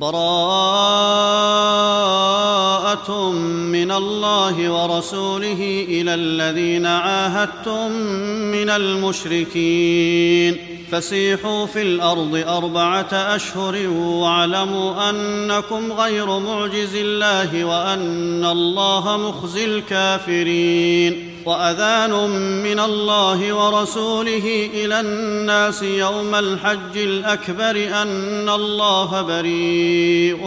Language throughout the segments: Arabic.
براءة من الله ورسوله إلى الذين عاهدتم من المشركين. فسيحوا في الأرض أربعة أشهر واعلموا أنكم غير معجز الله وأن الله مخزي الكافرين وأذان من الله ورسوله إلى الناس يوم الحج الأكبر أن الله بريء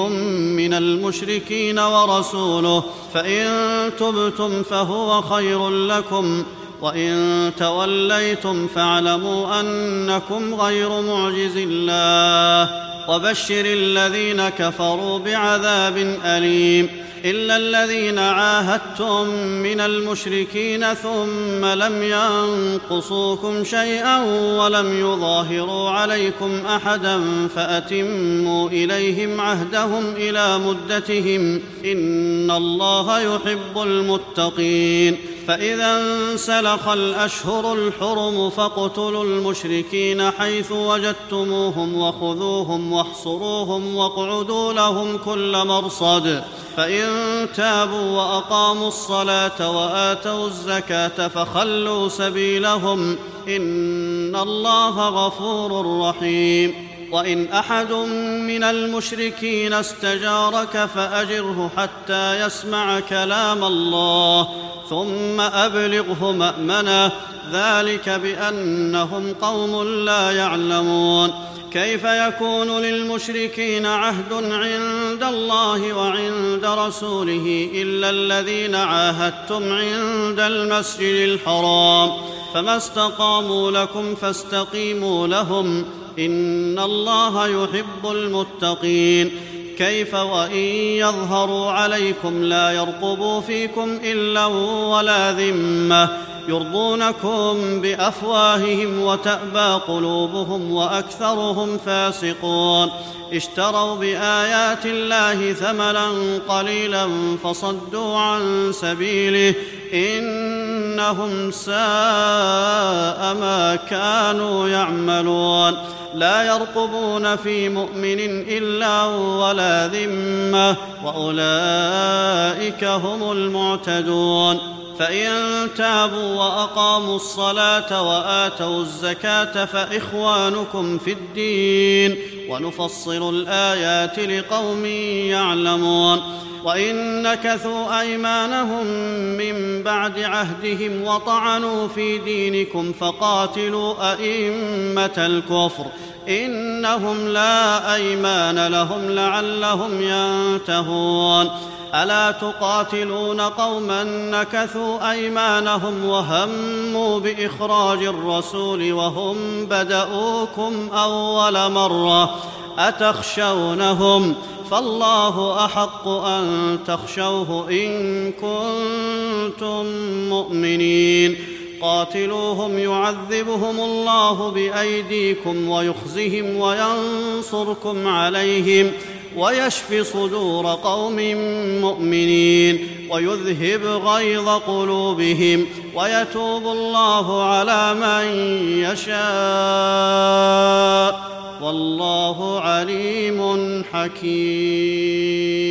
من المشركين ورسوله فإن تبتم فهو خير لكم وان توليتم فاعلموا انكم غير معجز الله وبشر الذين كفروا بعذاب اليم الا الذين عاهدتم من المشركين ثم لم ينقصوكم شيئا ولم يظاهروا عليكم احدا فاتموا اليهم عهدهم إلى مدتهم ان الله يحب المتقين فإذا انسلخ الأشهر الحرم فاقتلوا المشركين حيث وجدتموهم وخذوهم واحصروهم واقعدوا لهم كل مرصد. فإن تابوا وأقاموا الصلاة وآتوا الزكاة فخلوا سبيلهم. إن الله غفور رحيم. وإن أحد من المشركين استجارك فأجره حتى يسمع كلام الله ثم أبلغه مأمنه. ذلك بأنهم قوم لا يعلمون. كيف يكون للمشركين عهد عند الله وعند رسوله إلا الذين عاهدتم عند المسجد الحرام؟ فما استقاموا لكم فاستقيموا لهم. إن الله يحب المتقين. كيف وإن يظهروا عليكم لا يرقبوا فيكم إلا ولا ذمة. يرضونكم بأفواههم وتأبى قلوبهم وأكثرهم فاسقون. اشتروا بآيات الله ثمنا قليلا فصدوا عن سبيله. إنهم ساء ما كانوا يعملون. لا يرقبون في مؤمن إلا ولا ذمة. وأولئك هم المعتدون. فإن تابوا وأقاموا الصلاة وآتوا الزكاة فإخوانكم في الدين ونفصل الآيات لقوم يعلمون وان نكثوا أيمانهم من بعد عهدهم وطعنوا في دينكم فقاتلوا أئمة الكفر إنهم لا أيمان لهم لعلهم ينتهون ألا تقاتلون قوما نكثوا أيمانهم وهموا بإخراج الرسول وهم بدأوكم أول مرة أتخشونهم فالله أحق أن تخشوه إن كنتم مؤمنين قاتلوهم يعذبهم الله بأيديكم ويخزهم وينصركم عليهم ويشف صدور قوم مؤمنين ويذهب غيظ قلوبهم ويتوب الله على من يشاء. والله عليم حكيم.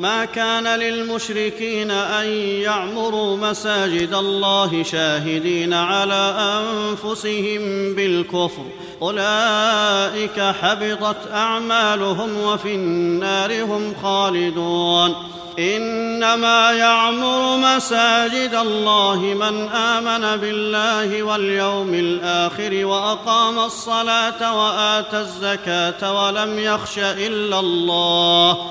ما كان للمشركين أن يعمروا مساجد الله شاهدين على أنفسهم بالكفر. أولئك حبطت أعمالهم وفي النار هم خالدون. إنما يعمر مساجد الله من آمن بالله واليوم الآخر وأقام الصلاة وآتى الزكاة ولم يخش إلا الله.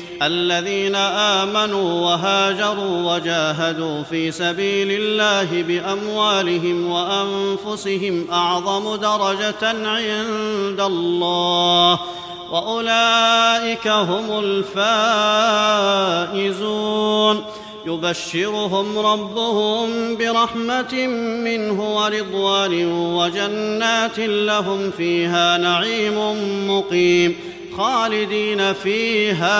الذين آمنوا وهاجروا وجاهدوا في سبيل الله بأموالهم وأنفسهم أعظم درجة عند الله وأولئك هم الفائزون. يبشرهم ربهم برحمة منه ورضوان وجنات لهم فيها نعيم مقيم. خالدين فيها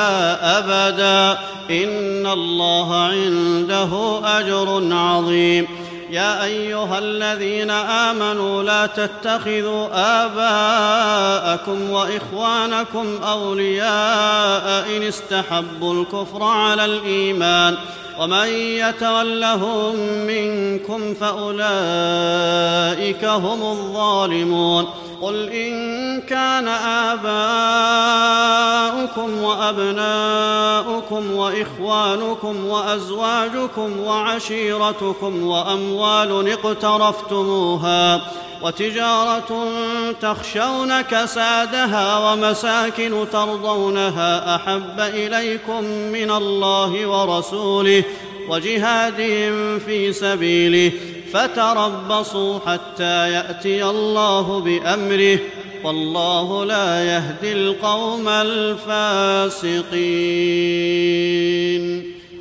أبدا إن الله عنده أجر عظيم يا أيها الذين آمنوا لا تتخذوا آباءكم وإخوانكم أولياء إن استحبوا الكفر على الإيمان ومن يتولهم منكم فأولئك هم الظالمون قل إن كان آباؤكم وأبناؤكم وإخوانكم وأزواجكم وعشيرتكم واموال اقترفتموها وتجارة تخشون كسادها ومساكن ترضونها أحب إليكم من الله ورسوله وجهاد في سبيله فتربصوا حتى يأتي الله بأمره والله لا يهدي القوم الفاسقين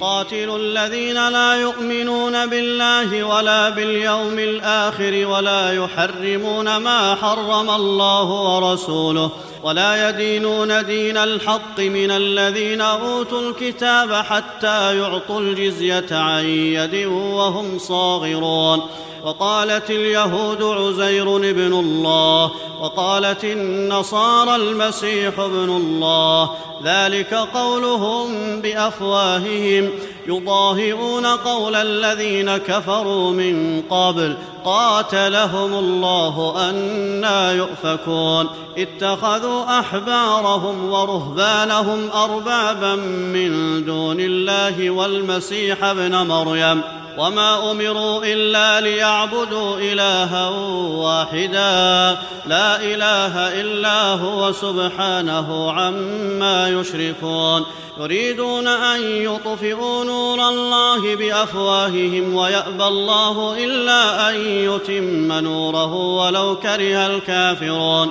قاتلوا الذين لا يؤمنون بالله ولا باليوم الآخر ولا يحرمون ما حرم الله ورسوله. ولا يدينون دين الحق من الذين أوتوا الكتاب حتى يعطوا الجزية عن يد وهم صاغرون. وقالت اليهود عزير ابن الله وقالت النصارى المسيح ابن الله. ذلك قولهم بأفواههم. يضاهئون قول الذين كفروا من قبل. قاتلهم الله أنا يؤفكون. اتخذوا احبارهم ورهبانهم اربابا من دون الله والمسيح ابن مريم وما امروا الا ليعبدوا الها واحدا لا اله الا هو سبحانه عما يشركون يريدون ان يطفئوا نور الله بافواههم ويابى الله الا ان يتم نوره ولو كره الكافرون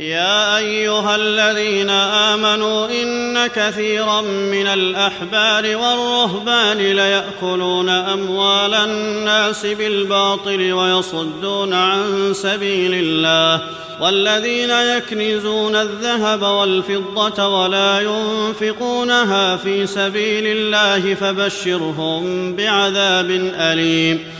يا أيها الذين آمنوا إن كثيرا من الأحبار والرهبان ليأكلون أموال الناس بالباطل ويصدون عن سبيل الله والذين يكنزون الذهب والفضة ولا ينفقونها في سبيل الله فبشرهم بعذاب أليم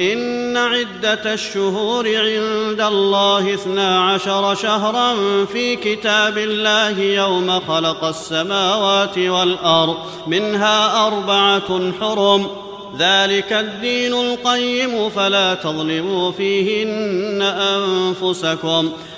إن عدة الشهور عند الله اثنا عشر شهرا في كتاب الله يوم خلق السماوات والأرض منها أربعة حرم. ذلك الدين القيم فلا تظلموا فيهن أنفسكم.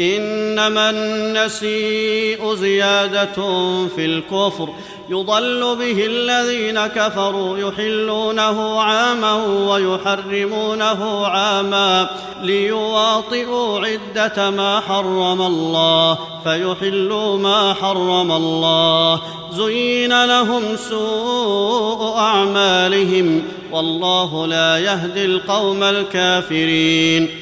إنما النسيء زيادة في الكفر. يضل به الذين كفروا يحلونه عاما ويحرمونه عاما ليواطئوا عدة ما حرم الله فيحلوا ما حرم الله. زين لهم سوء أعمالهم والله لا يهدي القوم الكافرين.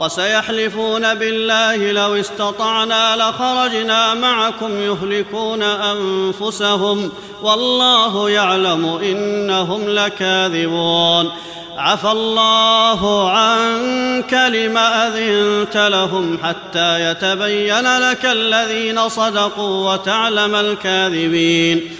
وسيحلفون بالله لو استطعنا لخرجنا معكم يهلكون أنفسهم والله يعلم إنهم لكاذبون عفى الله عنك لم أذنت لهم حتى يتبين لك الذين صدقوا وتعلم الكاذبين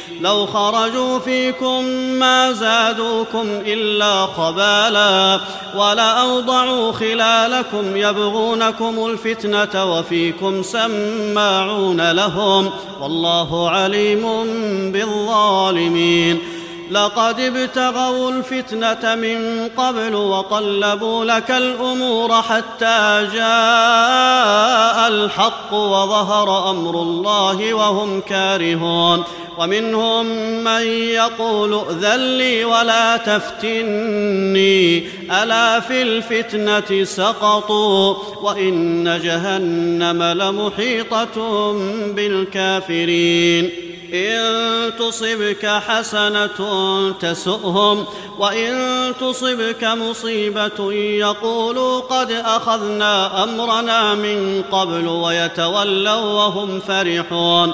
لو خرجوا فيكم ما زادوكم إلا خبالا ولاوضعوا خلالكم يبغونكم الفتنة وفيكم سماعون لهم والله عليم بالظالمين لقد ابتغوا الفتنة من قبل وقلبوا لك الأمور حتى جاء الحق وظهر أمر الله وهم كارهون ومنهم من يقول ائذن لي ولا تفتني ألا في الفتنة سقطوا وإن جهنم لمحيطة بالكافرين. إن تصبك حسنة تسؤهم وإن تصبك مصيبة يقولوا قد أخذنا أمرنا من قبل ويتولوا وهم فرحون.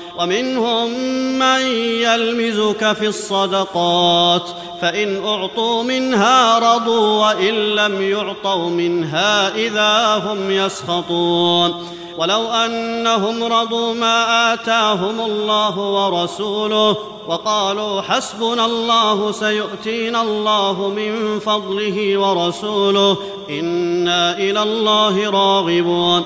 ومنهم من يلمزك في الصدقات فإن أعطوا منها رضوا وإن لم يعطوا منها إذا هم يسخطون. ولو أنهم رضوا ما آتاهم الله ورسوله وقالوا حسبنا الله سيؤتينا الله من فضله ورسوله إنا إلى الله راغبون.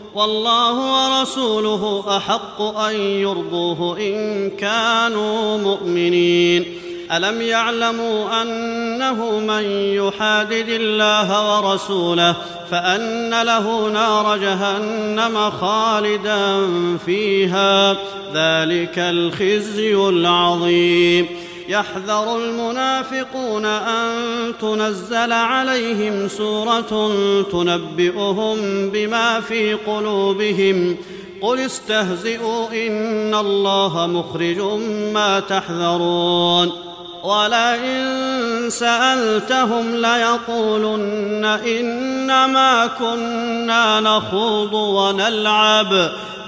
والله ورسوله أحق أن يرضوه إن كانوا مؤمنين. ألم يعلموا أنه من يحادد الله ورسوله فأن له نار جهنم خالدا فيها ذلك الخزي العظيم. يحذر المنافقون أن تنزل عليهم سورة تنبئهم بما في قلوبهم. قل استهزئوا إن الله مخرج ما تحذرون. ولئن سألتهم ليقولن إنما كنا نخوض ونلعب.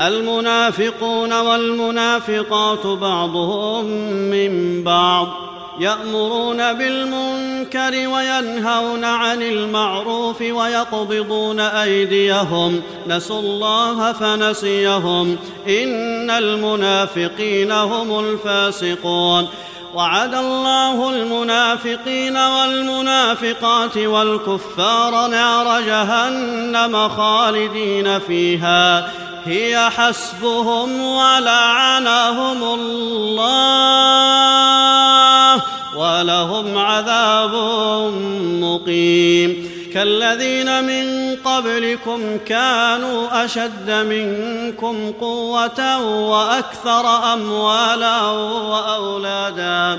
المنافقون والمنافقات بعضهم من بعض يأمرون بالمنكر وينهون عن المعروف ويقبضون أيديهم نسوا الله فنسيهم إن المنافقين هم الفاسقون وعد الله المنافقين والمنافقات والكفار نار جهنم خالدين فيها هي حسبهم ولعنهم الله ولهم عذاب مقيم. كالذين من قبلكم كانوا أشد منكم قوة وأكثر أموالا وأولادا.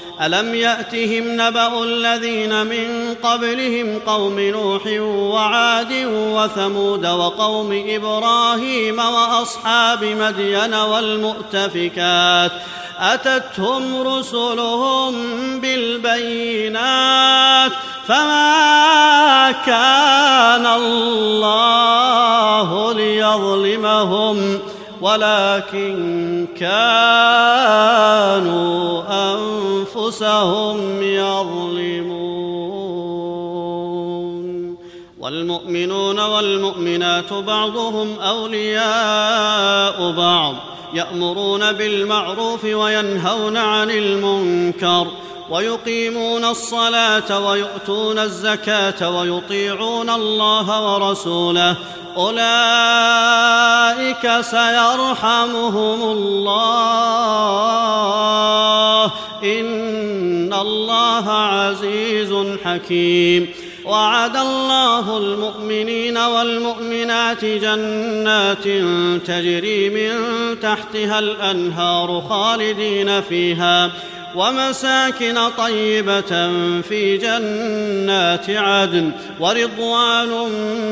الم ياتهم نبا الذين من قبلهم قوم نوح وعاد وثمود وقوم إبراهيم واصحاب مدين والمؤتفكات اتتهم رسلهم بالبينات فما كان الله ليظلمهم ولكن كانوا أنفسهم يظلمون. والمؤمنون والمؤمنات بعضهم أولياء بعض يأمرون بالمعروف وينهون عن المنكر. ويقيمون الصلاة ويؤتون الزكاة ويطيعون الله ورسوله. أولئك سيرحمهم الله. إن الله عزيز حكيم. وعد الله المؤمنين والمؤمنات جنات تجري من تحتها الأنهار خالدين فيها. ومساكن طيبة في جنات عدن ورضوان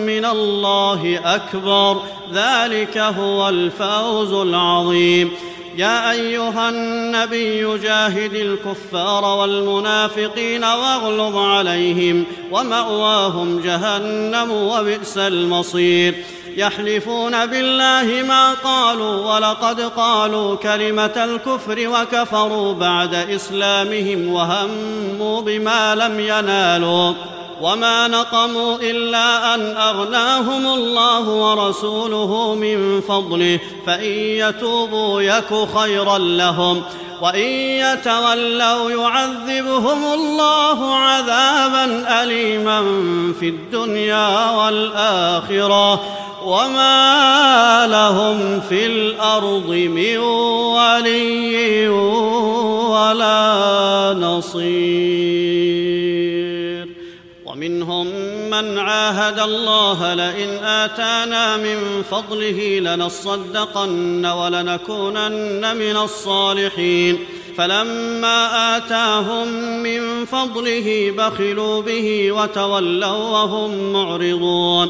من الله أكبر. ذلك هو الفوز العظيم. يا أيها النبي جاهد الكفار والمنافقين واغلظ عليهم ومأواهم جهنم وبئس المصير. يحلفون بالله ما قالوا ولقد قالوا كلمة الكفر وكفروا بعد إسلامهم وهموا بما لم ينالوا وما نقموا إلا أن أغناهم الله ورسوله من فضله فإن يتوبوا يك خيرا لهم وإن يتولوا يعذبهم الله عذابا أليما في الدنيا والآخرة وما لهم في الأرض من ولي ولا نصير ومنهم من عاهد الله لئن اتانا من فضله لنصدقن ولنكونن من الصالحين فلما اتاهم من فضله بخلوا به وتولوا وهم معرضون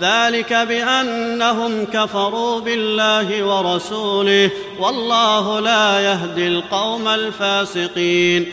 ذلك بأنهم كفروا بالله ورسوله والله لا يهدي القوم الفاسقين.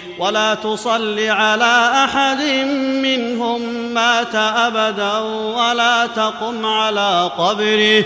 ولا تصل على أحد منهم مات أبدا ولا تقم على قبره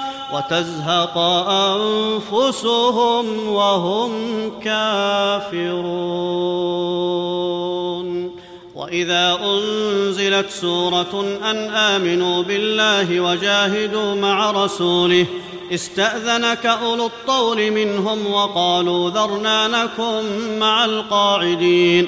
وتزهق أنفسهم وهم كافرون. وإذا أنزلت سورة أن آمنوا بالله وجاهدوا مع رسوله استأذنك أولو الطول منهم وقالوا ذرنا نكن مع القاعدين.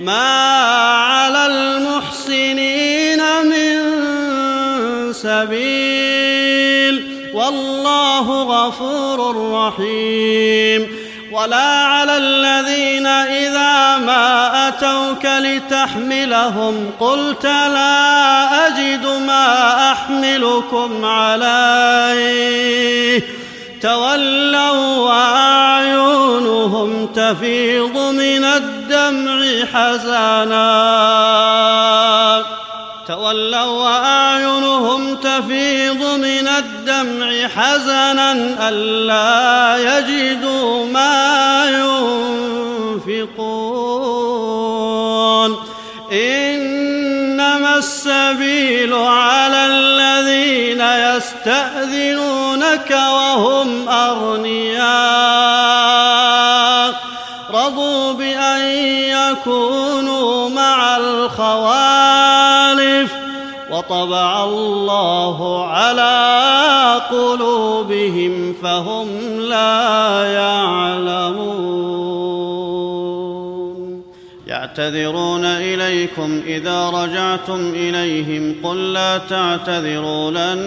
ما على المحسنين من سبيل والله غفور رحيم ولا على الذين إذا ما أتوك لتحملهم قلت لا أجد ما أحملكم عليه تولوا وأعينهم تفيض من الدمع حزنا. تولوا وأعينهم تفيض من الدمع حزنا ألا يجدوا ما ينفقون. إنما السبيل على الذين يستأذنونك وهم أغنياء. وطبع الله على قلوبهم فهم لا يعلمون. يعتذرون إليكم إذا رجعتم إليهم قل لا تعتذروا لن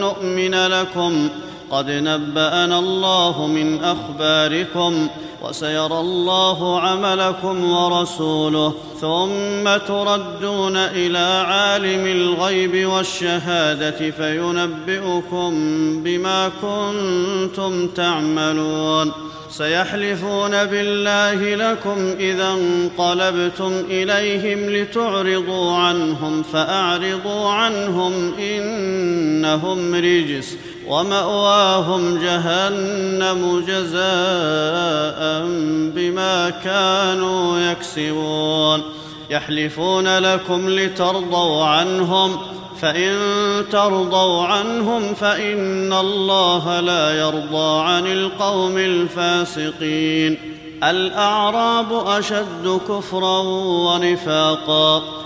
نؤمن لكم. قد نبأنا الله من أخباركم وسيرى الله عملكم ورسوله ثم تردون إلى عالم الغيب والشهادة فينبئكم بما كنتم تعملون. سيحلفون بالله لكم إذا انقلبتم إليهم لتعرضوا عنهم فأعرضوا عنهم إنهم رجس ومأواهم جهنم جزاء بما كانوا يكسبون. يحلفون لكم لترضوا عنهم فإن ترضوا عنهم فإن الله لا يرضى عن القوم الفاسقين. الأعراب أشد كفرا ونفاقا.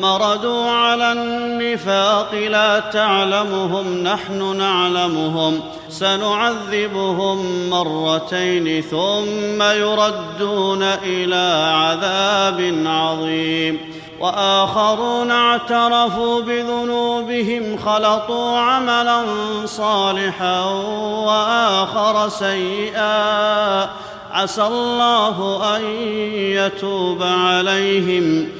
مردوا على النفاق لا تعلمهم نحن نعلمهم. سنعذبهم مرتين ثم يردون إلى عذاب عظيم. وآخرون اعترفوا بذنوبهم خلطوا عملا صالحا وآخر سيئا. عسى الله أن يتوب عليهم.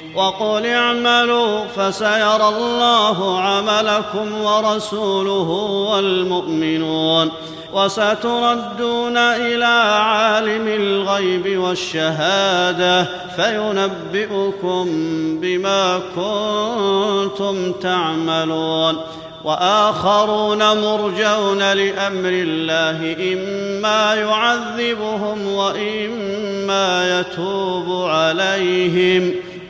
وقل اعملوا فسيرى الله عملكم ورسوله والمؤمنون وستردون إلى عالم الغيب والشهادة فينبئكم بما كنتم تعملون وآخرون مرجون لأمر الله إما يعذبهم وإما يتوب عليهم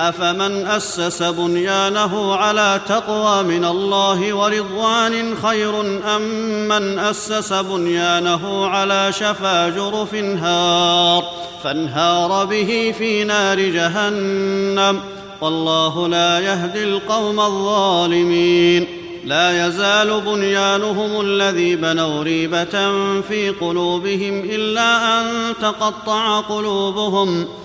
أفمن أسس بنيانه على تقوى من الله ورضوان خير أم من أسس بنيانه على شفا جرف هار فانهار به في نار جهنم والله لا يهدي القوم الظالمين لا يزال بنيانهم الذي بنوا ريبة في قلوبهم إلا أن تقطع قلوبهم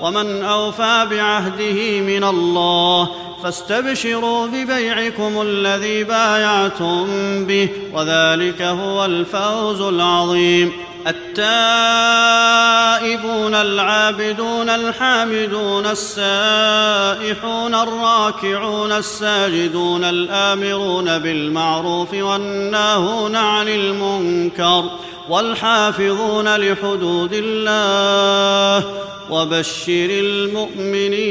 ومن أوفى بعهده من الله فاستبشروا ببيعكم الذي بايعتم به وذلك هو الفوز العظيم. التائبون العابدون الحامدون السائحون الراكعون الساجدون الآمرون بالمعروف والناهون عن المنكر. والحافظون لحدود الله وبشر المؤمنين.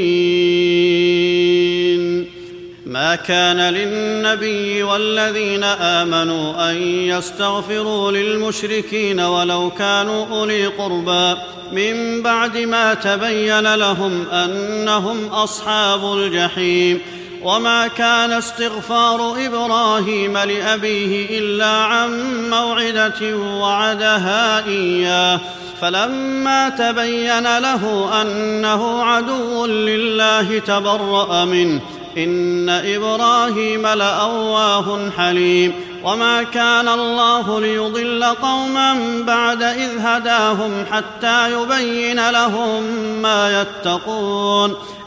ما كان للنبي والذين آمنوا أن يستغفروا للمشركين ولو كانوا أولي قربى. من بعد ما تبين لهم أنهم أصحاب الجحيم. وما كان استغفار إبراهيم لابيه الا عن موعده وعدها اياه فلما تبين له انه عدو لله تبرا منه ان إبراهيم لاواه حليم وما كان الله ليضل قوما بعد اذ هداهم حتى يبين لهم ما يتقون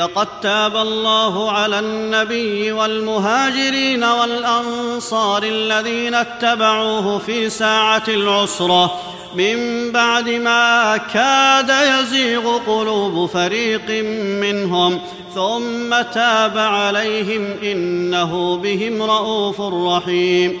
لقد تاب الله على النبي والمهاجرين والأنصار الذين اتبعوه في ساعة العسرة. من بعد ما كاد يزيغ قلوب فريق منهم ثم تاب عليهم إنه بهم رءوف رحيم.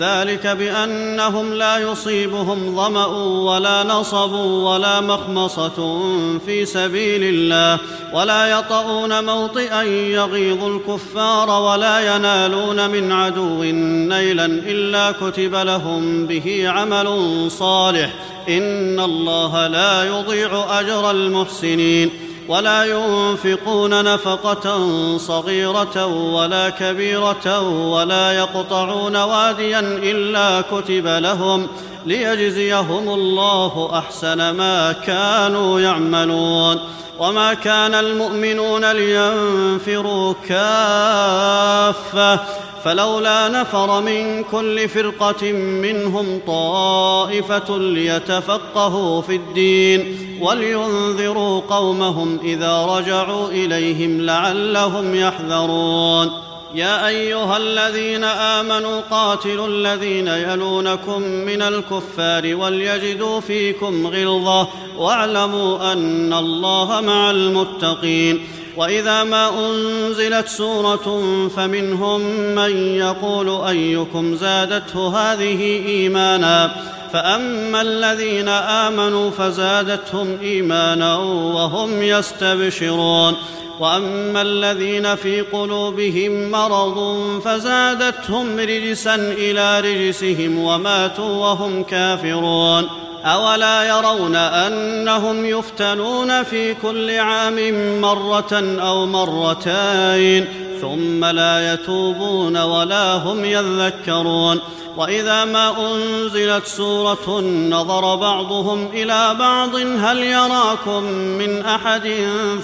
ذلك بأنهم لا يصيبهم ظمأ ولا نصب ولا مخمصة في سبيل الله ولا يطؤون موطئا يغيظ الكفار ولا ينالون من عدو نيلا إلا كتب لهم به عمل صالح إن الله لا يضيع أجر المحسنين ولا ينفقون نفقة صغيرة ولا كبيرة ولا يقطعون واديا إلا كتب لهم ليجزيهم الله أحسن ما كانوا يعملون. وما كان المؤمنون لينفروا كافة فلولا نفر من كل فرقة منهم طائفة ليتفقهوا في الدين ولينذروا قومهم إذا رجعوا إليهم لعلهم يحذرون. يا أيها الذين آمنوا قاتلوا الذين يلونكم من الكفار وليجدوا فيكم غلظة واعلموا أن الله مع المتقين. وإذا ما أنزلت سورة فمنهم من يقول أيكم زادته هذه إيمانا فأما الذين آمنوا فزادتهم إيمانا وهم يستبشرون وأما الذين في قلوبهم مرض فزادتهم رجسا إلى رجسهم وماتوا وهم كافرون أولا يرون أنهم يفتنون في كل عام مرة أو مرتين ثم لا يتوبون ولا هم يذكرون. وإذا ما أنزلت سورة نظر بعضهم إلى بعض هل يراكم من أحد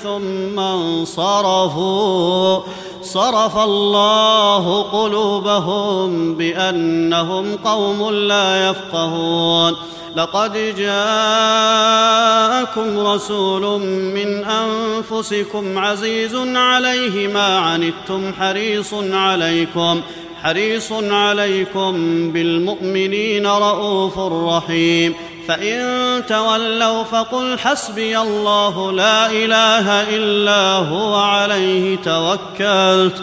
ثم انصرفوا؟ صرف الله قلوبهم بأنهم قوم لا يفقهون. لقد جاءكم رسول من أنفسكم عزيز عليه ما عنتم حريص عليكم حريص عليكم بالمؤمنين رءوف رحيم. فإن تولوا فقل حسبي الله لا إله إلا هو عليه توكلت.